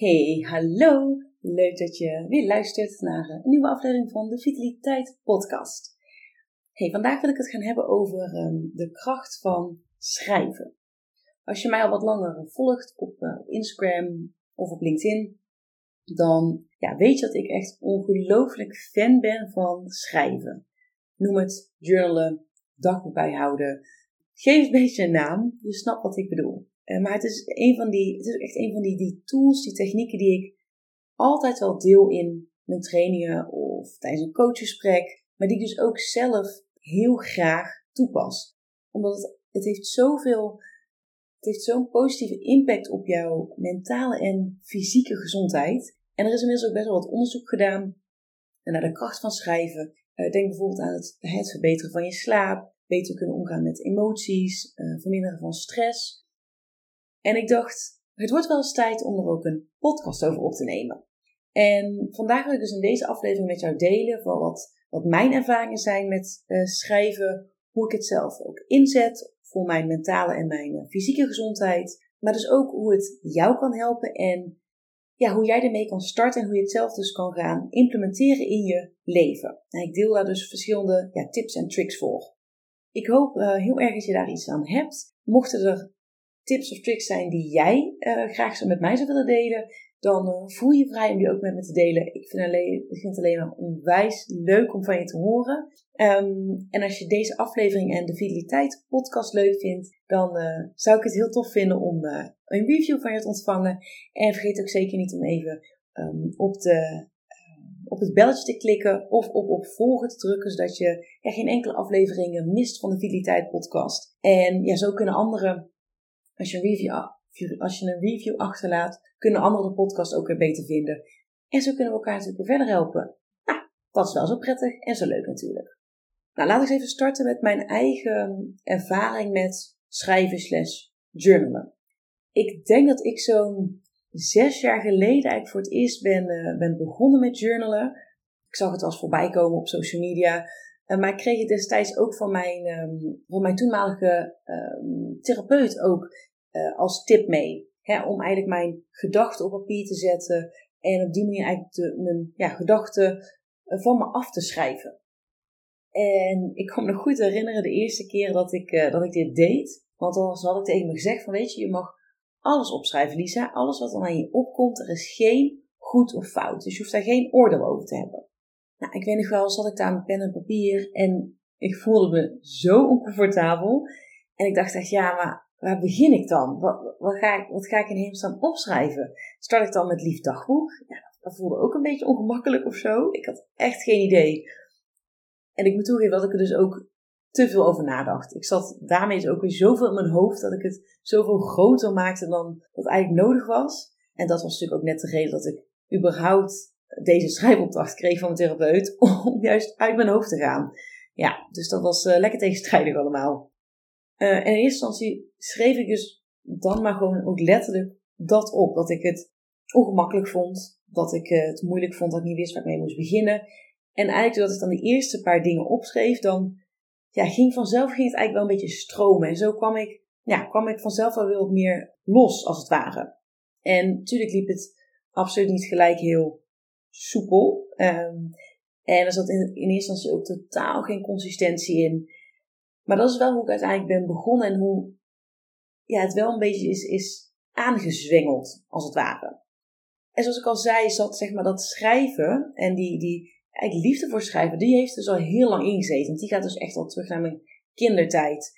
Hey, hallo! Leuk dat je weer luistert naar een nieuwe aflevering van de Vitaliteit Podcast. Hey, vandaag wil ik het gaan hebben over ehm, de kracht van schrijven. Als je mij al wat langer volgt op, uh, Instagram of op LinkedIn, dan ja, weet je dat ik echt ongelooflijk fan ben van schrijven. Noem het journalen, dagboek bijhouden. Geef een beetje een naam, je snapt wat ik bedoel. Uh, maar het is, een van die, het is echt een van die, die tools, die technieken die ik altijd wel deel in mijn trainingen of tijdens een coachgesprek. Maar die ik dus ook zelf heel graag toepas. Omdat het, het heeft zoveel, het heeft zo'n positieve impact op jouw mentale en fysieke gezondheid. En er is inmiddels ook best wel wat onderzoek gedaan naar de kracht van schrijven. Uh, denk bijvoorbeeld aan het, het, verbeteren van je slaap, beter kunnen omgaan met emoties, uh, verminderen van stress. En ik dacht, het wordt wel eens tijd om er ook een podcast over op te nemen. En vandaag wil ik dus in deze aflevering met jou delen van wat, wat mijn ervaringen zijn met uh, schrijven, hoe ik het zelf ook inzet voor mijn mentale en mijn fysieke gezondheid, maar dus ook hoe het jou kan helpen en ja, hoe jij ermee kan starten en hoe je het zelf dus kan gaan implementeren in je leven. En ik deel daar dus verschillende ja, tips en tricks voor. Ik hoop uh, heel erg dat je daar iets aan hebt. Mochten er tips of tricks zijn die jij uh, graag met mij zou willen delen, dan uh, voel je vrij om die ook met me te delen. Ik vind, alleen, ik vind het alleen maar onwijs leuk om van je te horen. Um, en als je deze aflevering en de Vitaliteit podcast leuk vindt, dan uh, zou ik het heel tof vinden om een review van je te ontvangen. En vergeet ook zeker niet om even um, op, de, op het belletje te klikken of op, op volgen te drukken, zodat je geen enkele afleveringen mist van de Vitaliteit podcast. En ja, zo kunnen anderen, als je een review als je een review achterlaat, kunnen anderen de podcast ook weer beter vinden. En zo kunnen we elkaar natuurlijk weer verder helpen. Nou, dat is wel zo prettig en zo leuk natuurlijk. Nou, laat ik even starten met mijn eigen ervaring met schrijven slash journalen. Ik denk dat ik zo'n zes jaar geleden eigenlijk voor het eerst ben, uh, ben begonnen met journalen. Ik zag het als voorbij komen op social media. Uh, maar ik kreeg het destijds ook van mijn, um, van mijn toenmalige um, therapeut ook uh, als tip mee. Hè, om eigenlijk mijn gedachten op papier te zetten en op die manier eigenlijk de, mijn ja, gedachten uh, van me af te schrijven. En ik kan me nog goed herinneren de eerste keer dat ik, uh, dat ik dit deed. Want dan had ik tegen me gezegd van weet je, je mag alles opschrijven Lisa. Alles wat dan aan je opkomt, er is geen goed of fout. Dus je hoeft daar geen oordeel over te hebben. Nou, ik weet nog wel, zat ik daar met pen en papier en ik voelde me zo oncomfortabel. En ik dacht echt, ja, maar waar begin ik dan? Wat, wat, ga, ik, wat ga ik in hemelsnaam opschrijven? Start ik dan met lief dagboek? Ja, dat voelde ook een beetje ongemakkelijk of zo. Ik had echt geen idee. En ik moet toegeven dat ik er dus ook te veel over nadacht. Ik zat daarmee dus ook weer zoveel in mijn hoofd dat ik het zoveel groter maakte dan dat eigenlijk nodig was. En dat was natuurlijk ook net de reden dat ik überhaupt deze schrijfopdracht kreeg van mijn therapeut om juist uit mijn hoofd te gaan. Ja, dus dat was uh, lekker tegenstrijdig allemaal. Uh, in eerste instantie schreef ik dus dan maar gewoon ook letterlijk dat op. Dat ik het ongemakkelijk vond, dat ik het moeilijk vond, dat ik niet wist waar ik mee moest beginnen. En eigenlijk doordat ik dan de eerste paar dingen opschreef, dan ja, ging vanzelf ging het eigenlijk wel een beetje stromen. En zo kwam ik, ja, kwam ik vanzelf wel weer wat meer los, als het ware. En natuurlijk liep het absoluut niet gelijk heel soepel. Um, en er zat in, in eerste instantie ook totaal geen consistentie in. Maar dat is wel hoe ik uiteindelijk ben begonnen en hoe ja, het wel een beetje is, is aangezwengeld, als het ware. En zoals ik al zei, zat zeg maar dat schrijven en die, die eigenlijk liefde voor schrijven, die heeft dus al heel lang ingezeten. Die gaat dus echt al terug naar mijn kindertijd.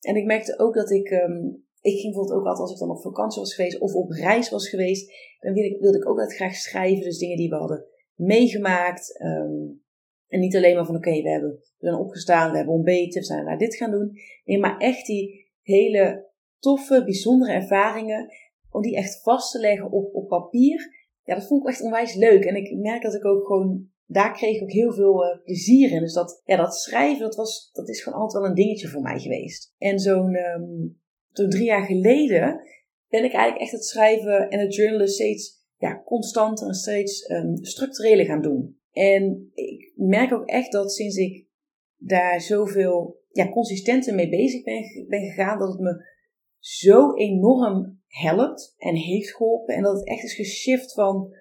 En ik merkte ook dat ik, um, ik ging bijvoorbeeld ook altijd als ik dan op vakantie was geweest of op reis was geweest, dan wilde ik, wilde ik ook altijd graag schrijven. Dus dingen die we hadden meegemaakt. Um, en niet alleen maar van oké, we, hebben, we zijn opgestaan, we hebben ontbeten, we zijn naar dit gaan doen. Nee, maar echt die hele toffe, bijzondere ervaringen, om die echt vast te leggen op, op papier. Ja, dat vond ik echt onwijs leuk. En ik merk dat ik ook gewoon, daar kreeg ik ook heel veel uh, plezier in. Dus dat, ja, dat schrijven, dat, was, dat is gewoon altijd wel een dingetje voor mij geweest. En zo'n um, zo'n drie jaar geleden ben ik eigenlijk echt het schrijven en het journalen steeds ja, constanter en steeds um, structureler gaan doen. En ik merk ook echt dat sinds ik daar zoveel ja, consistenter mee bezig ben, gegaan, dat het me zo enorm helpt en heeft geholpen. En dat het echt is geshift van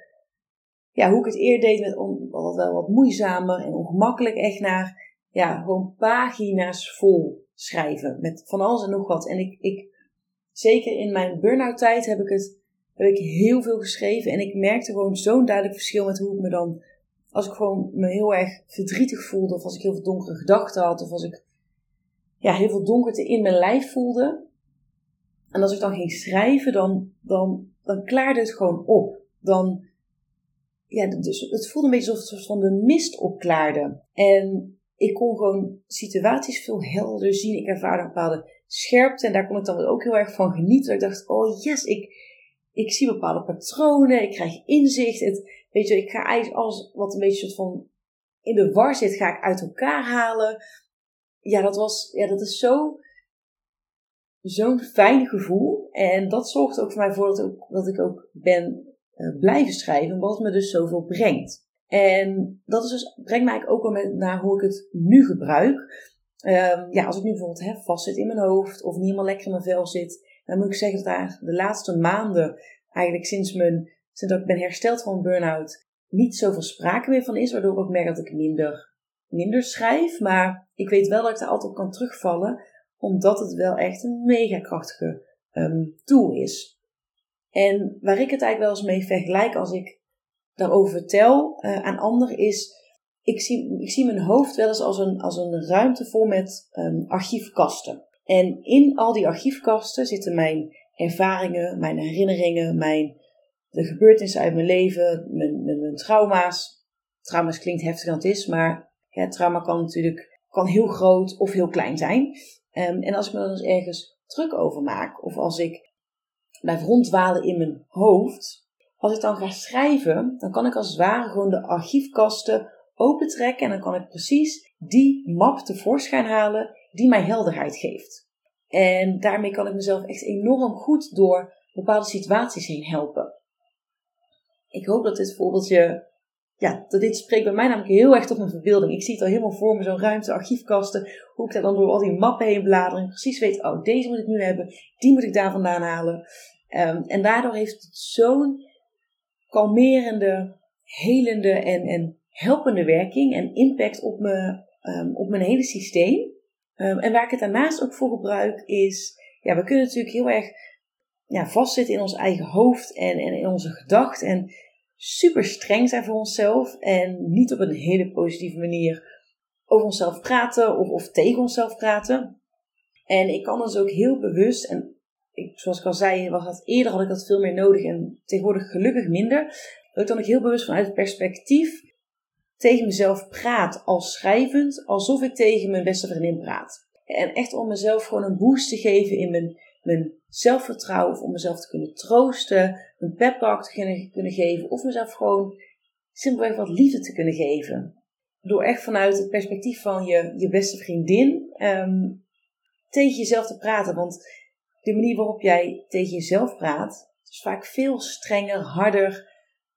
ja, hoe ik het eerder deed met wat, wel wat moeizamer en ongemakkelijk echt naar ja, gewoon pagina's vol schrijven met van alles en nog wat. En ik, ik zeker in mijn burn-out tijd heb ik het heb ik heel veel geschreven en ik merkte gewoon zo'n duidelijk verschil met hoe ik me dan als ik gewoon me heel erg verdrietig voelde, of als ik heel veel donkere gedachten had, of als ik ja, heel veel donkerte in mijn lijf voelde. En als ik dan ging schrijven, dan, dan, dan klaarde het gewoon op. Dan, ja, dus het voelde een beetje alsof het van de mist opklaarde. En ik kon gewoon situaties veel helderder zien. Ik ervaarde een bepaalde scherpte en daar kon ik dan ook heel erg van genieten. Ik dacht, oh yes, ik, ik zie bepaalde patronen, ik krijg inzicht. Weet je, ik ga eigenlijk alles wat een beetje van in de war zit, ga ik uit elkaar halen. Ja, dat was, ja, dat is zo, zo'n fijn gevoel. En dat zorgt ook voor mij voor dat, ook, dat ik ook ben uh, blijven schrijven, wat me dus zoveel brengt. En dat is dus, brengt mij ook wel met, naar hoe ik het nu gebruik. Um, ja, als ik nu bijvoorbeeld hè, vast zit in mijn hoofd of niet helemaal lekker in mijn vel zit, dan moet ik zeggen dat daar de laatste maanden, eigenlijk sinds, mijn, sinds ik ben hersteld van burn-out, niet zoveel sprake meer van is. Waardoor ik ook merk dat ik minder, minder schrijf. Maar ik weet wel dat ik daar altijd op kan terugvallen, omdat het wel echt een mega krachtige um, tool is. En waar ik het eigenlijk wel eens mee vergelijk als ik daarover vertel uh, aan anderen is, ik zie, ik zie mijn hoofd wel eens als een, als een ruimte vol met um, archiefkasten. En in al die archiefkasten zitten mijn ervaringen, mijn herinneringen, mijn, de gebeurtenissen uit mijn leven, mijn, mijn, trauma's. Trauma's klinkt heftig dan het is, maar ja, trauma kan natuurlijk kan heel groot of heel klein zijn. Um, en als ik me dan eens ergens druk over maak, of als ik blijf rondwalen in mijn hoofd, als ik dan ga schrijven, dan kan ik als het ware gewoon de archiefkasten opentrekken en dan kan ik precies die map tevoorschijn halen die mij helderheid geeft. En daarmee kan ik mezelf echt enorm goed door bepaalde situaties heen helpen. Ik hoop dat dit voorbeeldje, ja, dat dit spreekt bij mij namelijk heel erg tot mijn verbeelding. Ik zie het al helemaal voor me, zo'n ruimte, archiefkasten, hoe ik daar dan door al die mappen heen blader en precies weet, oh, deze moet ik nu hebben, die moet ik daar vandaan halen. Um, en daardoor heeft het zo'n kalmerende, helende en, en helpende werking en impact op, me, um, op mijn hele systeem. Um, en waar ik het daarnaast ook voor gebruik is, ja, we kunnen natuurlijk heel erg ja, vastzitten in ons eigen hoofd en, en in onze gedachten. En super streng zijn voor onszelf en niet op een hele positieve manier over onszelf praten of, of tegen onszelf praten. En ik kan dus ook heel bewust, en zoals ik al zei, was dat, eerder had ik dat veel meer nodig en tegenwoordig gelukkig minder. Dat ik dan ook heel bewust vanuit het perspectief tegen mezelf praat als schrijvend, alsof ik tegen mijn beste vriendin praat. En echt om mezelf gewoon een boost te geven in mijn, mijn zelfvertrouwen, of om mezelf te kunnen troosten, een pep talk te kunnen, geven, of mezelf gewoon simpelweg wat liefde te kunnen geven. Door echt vanuit het perspectief van je, je beste vriendin um, tegen jezelf te praten. Want de manier waarop jij tegen jezelf praat, is vaak veel strenger, harder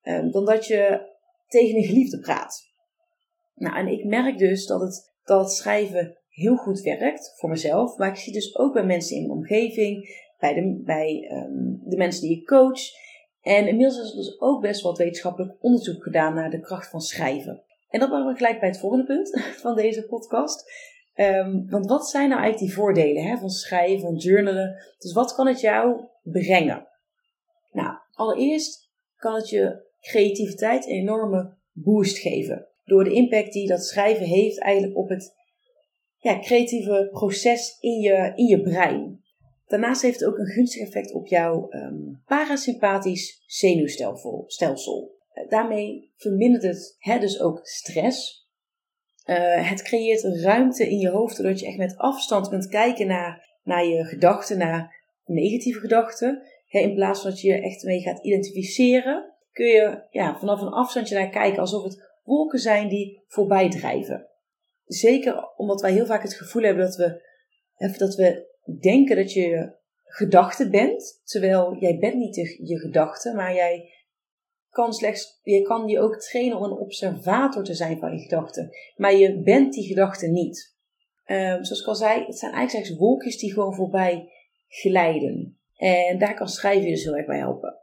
um, dan dat je tegen een geliefde praat. Nou, en ik merk dus dat het, dat het schrijven heel goed werkt voor mezelf. Maar ik zie dus ook bij mensen in mijn omgeving, bij de, bij, um, de mensen die ik coach. En inmiddels is er dus ook best wat wetenschappelijk onderzoek gedaan naar de kracht van schrijven. En dat brengt me gelijk bij het volgende punt van deze podcast. Um, want wat zijn nou eigenlijk die voordelen hè, van schrijven, van journalen? Dus wat kan het jou brengen? Nou, allereerst kan het je creativiteit een enorme boost geven door de impact die dat schrijven heeft eigenlijk op het ja, creatieve proces in je, in je brein. Daarnaast heeft het ook een gunstig effect op jouw um, parasympathisch zenuwstelsel. Uh, daarmee vermindert het hè, dus ook stress. Uh, het creëert ruimte in je hoofd, zodat je echt met afstand kunt kijken naar, naar je gedachten, naar negatieve gedachten. in plaats van dat je je echt mee gaat identificeren, kun je ja, vanaf een afstandje naar kijken alsof het wolken zijn die voorbij drijven. Zeker omdat wij heel vaak het gevoel hebben dat we, dat we denken dat je gedachte bent, terwijl jij bent niet je gedachte, maar jij kan slechts, je kan je ook trainen om een observator te zijn van je gedachten. Maar je bent die gedachte niet. Um, zoals ik al zei, het zijn eigenlijk slechts wolkjes die gewoon voorbij glijden. En daar kan schrijven je dus heel erg bij helpen.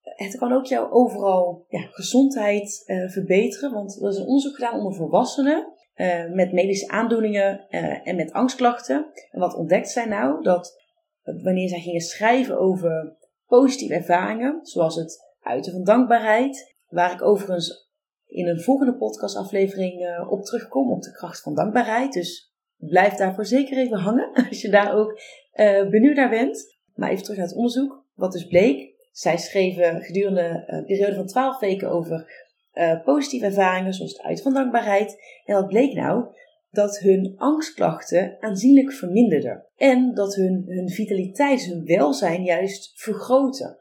Het kan ook jouw overal ja, gezondheid uh, verbeteren, want er is een onderzoek gedaan onder volwassenen uh, met medische aandoeningen uh, en met angstklachten. En wat ontdekt zij nou? Dat wanneer zij gingen schrijven over positieve ervaringen, zoals het uiten van dankbaarheid, waar ik overigens in een volgende podcastaflevering uh, op terugkom, op de kracht van dankbaarheid. Dus blijf daarvoor zeker even hangen, als je daar ook benieuwd naar bent. Maar even terug naar het onderzoek. Wat dus bleek, zij schreven gedurende een periode van 12 weken over uh, positieve ervaringen, zoals het uiten van dankbaarheid. En wat bleek nou? Dat hun angstklachten aanzienlijk verminderden. En dat hun, hun vitaliteit, hun welzijn juist vergroten.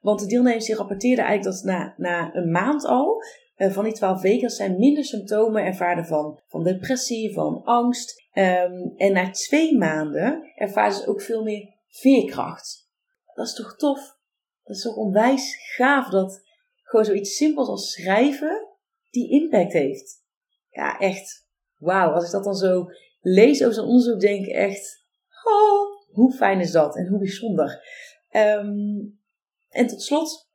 Want de deelnemers die rapporteerden eigenlijk dat na, na een maand al, uh, van die twaalf weken, zijn minder symptomen ervaren van, van depressie, van angst. Um, en na twee maanden ervaren ze ook veel meer veerkracht. Dat is toch tof? Dat is toch onwijs gaaf dat gewoon zoiets simpels als schrijven die impact heeft. Ja, echt. Wauw, als ik dat dan zo lees over zo'n onderzoek, denk ik echt, oh, hoe fijn is dat en hoe bijzonder. Um, en tot slot,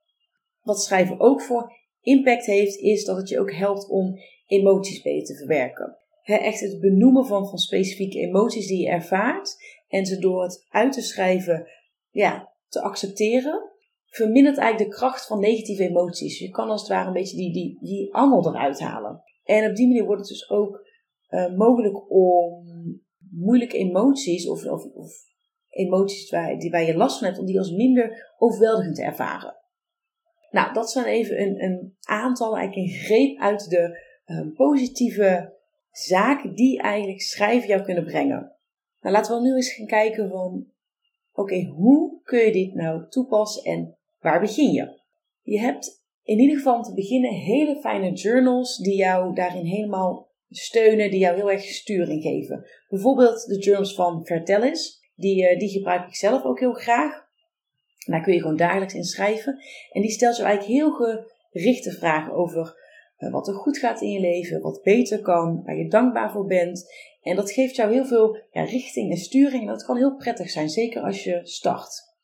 wat schrijven ook voor impact heeft, is dat het je ook helpt om emoties beter te verwerken. echt het benoemen van, van specifieke emoties die je ervaart en ze door het uit te schrijven ja, te accepteren, vermindert eigenlijk de kracht van negatieve emoties. Je kan als het ware een beetje die, die, die angel eruit halen. En op die manier wordt het dus ook uh, mogelijk om moeilijke emoties of, of, of emoties waar, die, waar je last van hebt, om die als minder overweldigend te ervaren. Nou, dat zijn even een, een aantal, eigenlijk een greep uit de uh, positieve zaken die eigenlijk schrijven jou kunnen brengen. Nou, laten we nu eens gaan kijken van, oké, hoe kun je dit nou toepassen en waar begin je? Je hebt in ieder geval om te beginnen hele fijne journals die jou daarin helemaal steunen, die jou heel erg sturing geven. Bijvoorbeeld de journals van Vertellis. Die, uh, die gebruik ik zelf ook heel graag. Daar kun je gewoon dagelijks in schrijven. En die stelt je eigenlijk heel gerichte vragen over uh, wat er goed gaat in je leven, wat beter kan, waar je dankbaar voor bent. En dat geeft jou heel veel ja, richting en sturing. En dat kan heel prettig zijn, zeker als je start.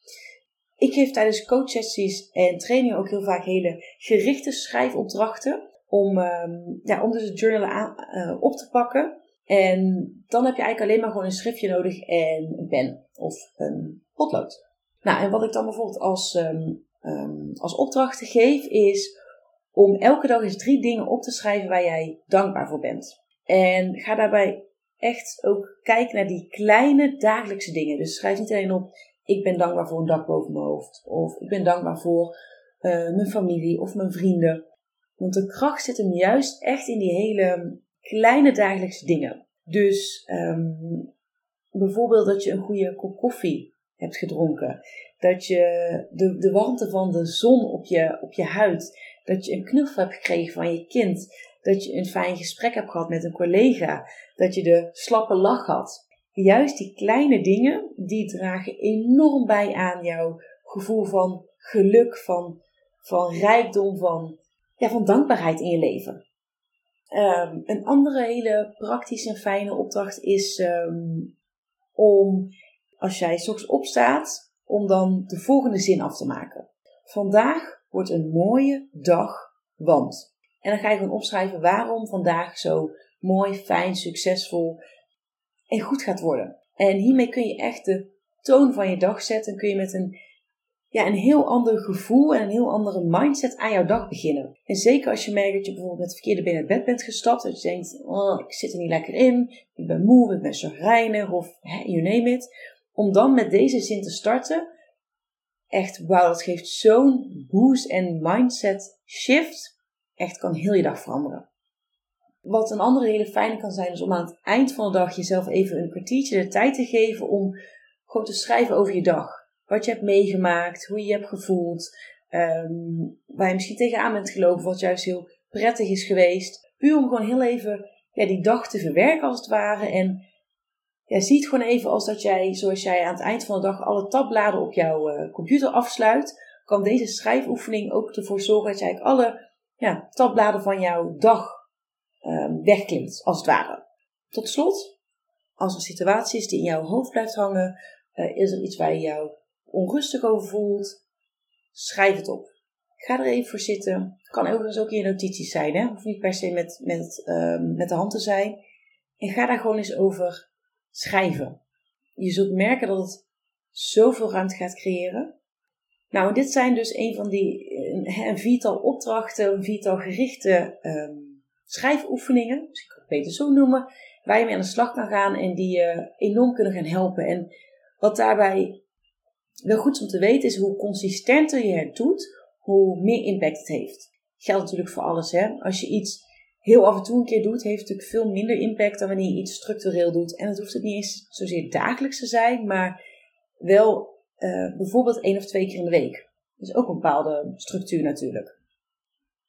Ik geef tijdens coachsessies en trainingen ook heel vaak hele gerichte schrijfopdrachten. Om, um, ja, om dus het journal aan, uh, op te pakken. En dan heb je eigenlijk alleen maar gewoon een schriftje nodig en een pen of een potlood. Nou, en wat ik dan bijvoorbeeld als, um, als opdracht geef, is om elke dag eens drie dingen op te schrijven waar jij dankbaar voor bent. En ga daarbij echt ook kijken naar die kleine dagelijkse dingen. Dus schrijf niet alleen op, ik ben dankbaar voor een dak boven mijn hoofd. Of ik ben dankbaar voor uh, mijn familie of mijn vrienden. Want de kracht zit hem juist echt in die hele kleine dagelijkse dingen. Dus um, bijvoorbeeld dat je een goede kop koffie hebt gedronken. Dat je de, de warmte van de zon op je, op je huid. Dat je een knuffel hebt gekregen van je kind. Dat je een fijn gesprek hebt gehad met een collega. Dat je de slappe lach had. Juist die kleine dingen, die dragen enorm bij aan jouw gevoel van geluk, van, van rijkdom, van, ja, van dankbaarheid in je leven. Um, een andere hele praktische en fijne opdracht is um, om, als jij straks opstaat, om dan de volgende zin af te maken. Vandaag wordt een mooie dag, want. En dan ga je gewoon opschrijven waarom vandaag zo mooi, fijn, succesvol en goed gaat worden. En hiermee kun je echt de toon van je dag zetten. En kun je met een ja, een heel ander gevoel en een heel andere mindset aan jouw dag beginnen. En zeker als je merkt dat je bijvoorbeeld met verkeerde benen uit bed bent gestapt. Dat je denkt, oh, ik zit er niet lekker in. Ik ben moe, ik ben chagrijnig of you name it. Om dan met deze zin te starten. Echt, wauw, dat geeft zo'n boost en mindset shift. Echt kan heel je dag veranderen. Wat een andere hele fijne kan zijn, is om aan het eind van de dag jezelf even een kwartiertje de tijd te geven om gewoon te schrijven over je dag. Wat je hebt meegemaakt, hoe je je hebt gevoeld, um, waar je misschien tegenaan bent gelopen, wat juist heel prettig is geweest. Puur om gewoon heel even ja, die dag te verwerken als het ware. En ja, zie het gewoon even als dat jij, zoals jij aan het eind van de dag alle tabbladen op jouw uh, computer afsluit, kan deze schrijfoefening ook ervoor zorgen dat jij alle ja, tabbladen van jouw dag um, wegklinkt, als het ware. Tot slot, als er situatie is die in jouw hoofd blijft hangen, uh, is er iets waar je jou onrustig over voelt, schrijf het op. Ga er even voor zitten. Kan overigens ook in je notities zijn, hè? Hoeft niet per se met, met, um, met de hand te zijn. En ga daar gewoon eens over schrijven. Je zult merken dat het zoveel ruimte gaat creëren. Nou, dit zijn dus een van die een, viertal opdrachten, een viertal gerichte um, schrijfoefeningen, ik kan het beter zo noemen, waar je mee aan de slag kan gaan en die je enorm kunnen gaan helpen. En wat daarbij wel goed om te weten is hoe consistenter je het doet, hoe meer impact het heeft. Geldt natuurlijk voor alles. Hè? Als je iets heel af en toe een keer doet, heeft het natuurlijk veel minder impact dan wanneer je iets structureel doet. En het hoeft het niet eens zozeer dagelijks te zijn, maar wel uh, bijvoorbeeld één of twee keer in de week. Dus ook een bepaalde structuur natuurlijk.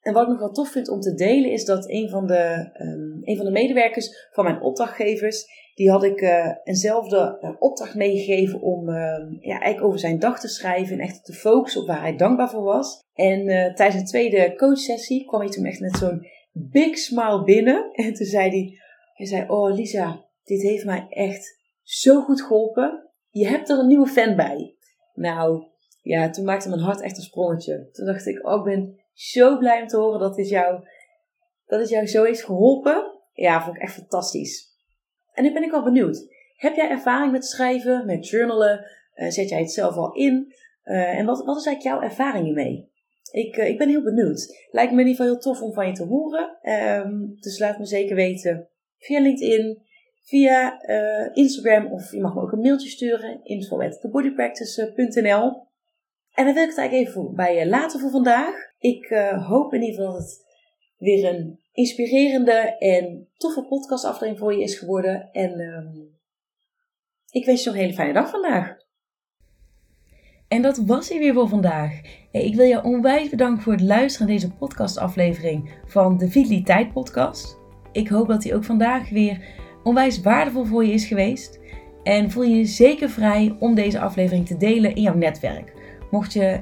En wat ik nog wel tof vind om te delen is dat een van de, um, een van de medewerkers van mijn opdrachtgevers, die had ik uh, eenzelfde uh, opdracht meegegeven om uh, ja, eigenlijk over zijn dag te schrijven en echt te focussen op waar hij dankbaar voor was. En tijdens een tweede coachsessie kwam hij toen echt met zo'n big smile binnen. En toen zei hij, hij zei, oh Lisa, dit heeft mij echt zo goed geholpen. Je hebt er een nieuwe fan bij. Nou, ja, toen maakte mijn hart echt een sprongetje. Toen dacht ik, oh, ik ben zo blij om te horen dat dit jou, dat het jou zo heeft geholpen. Ja, vond ik echt fantastisch. En nu ben ik wel benieuwd. Heb jij ervaring met schrijven, met journalen? Uh, zet jij het zelf al in? Uh, en wat, wat is eigenlijk jouw ervaring hiermee? Ik, uh, ik ben heel benieuwd. Lijkt me in ieder geval heel tof om van je te horen. Um, dus laat me zeker weten via LinkedIn, via Instagram of je mag me ook een mailtje sturen. info.thebodypractice.nl En dan wil ik het eigenlijk even bij je laten voor vandaag. Ik hoop in ieder geval dat het weer een inspirerende en toffe podcastaflevering voor je is geworden. En um, ik wens je nog een hele fijne dag vandaag. En dat was hij weer voor vandaag. Ik wil je onwijs bedanken voor het luisteren naar deze podcastaflevering van de Vitaliteit Podcast. Ik hoop dat die ook vandaag weer onwijs waardevol voor je is geweest. En voel je je zeker vrij om deze aflevering te delen in jouw netwerk. Mocht je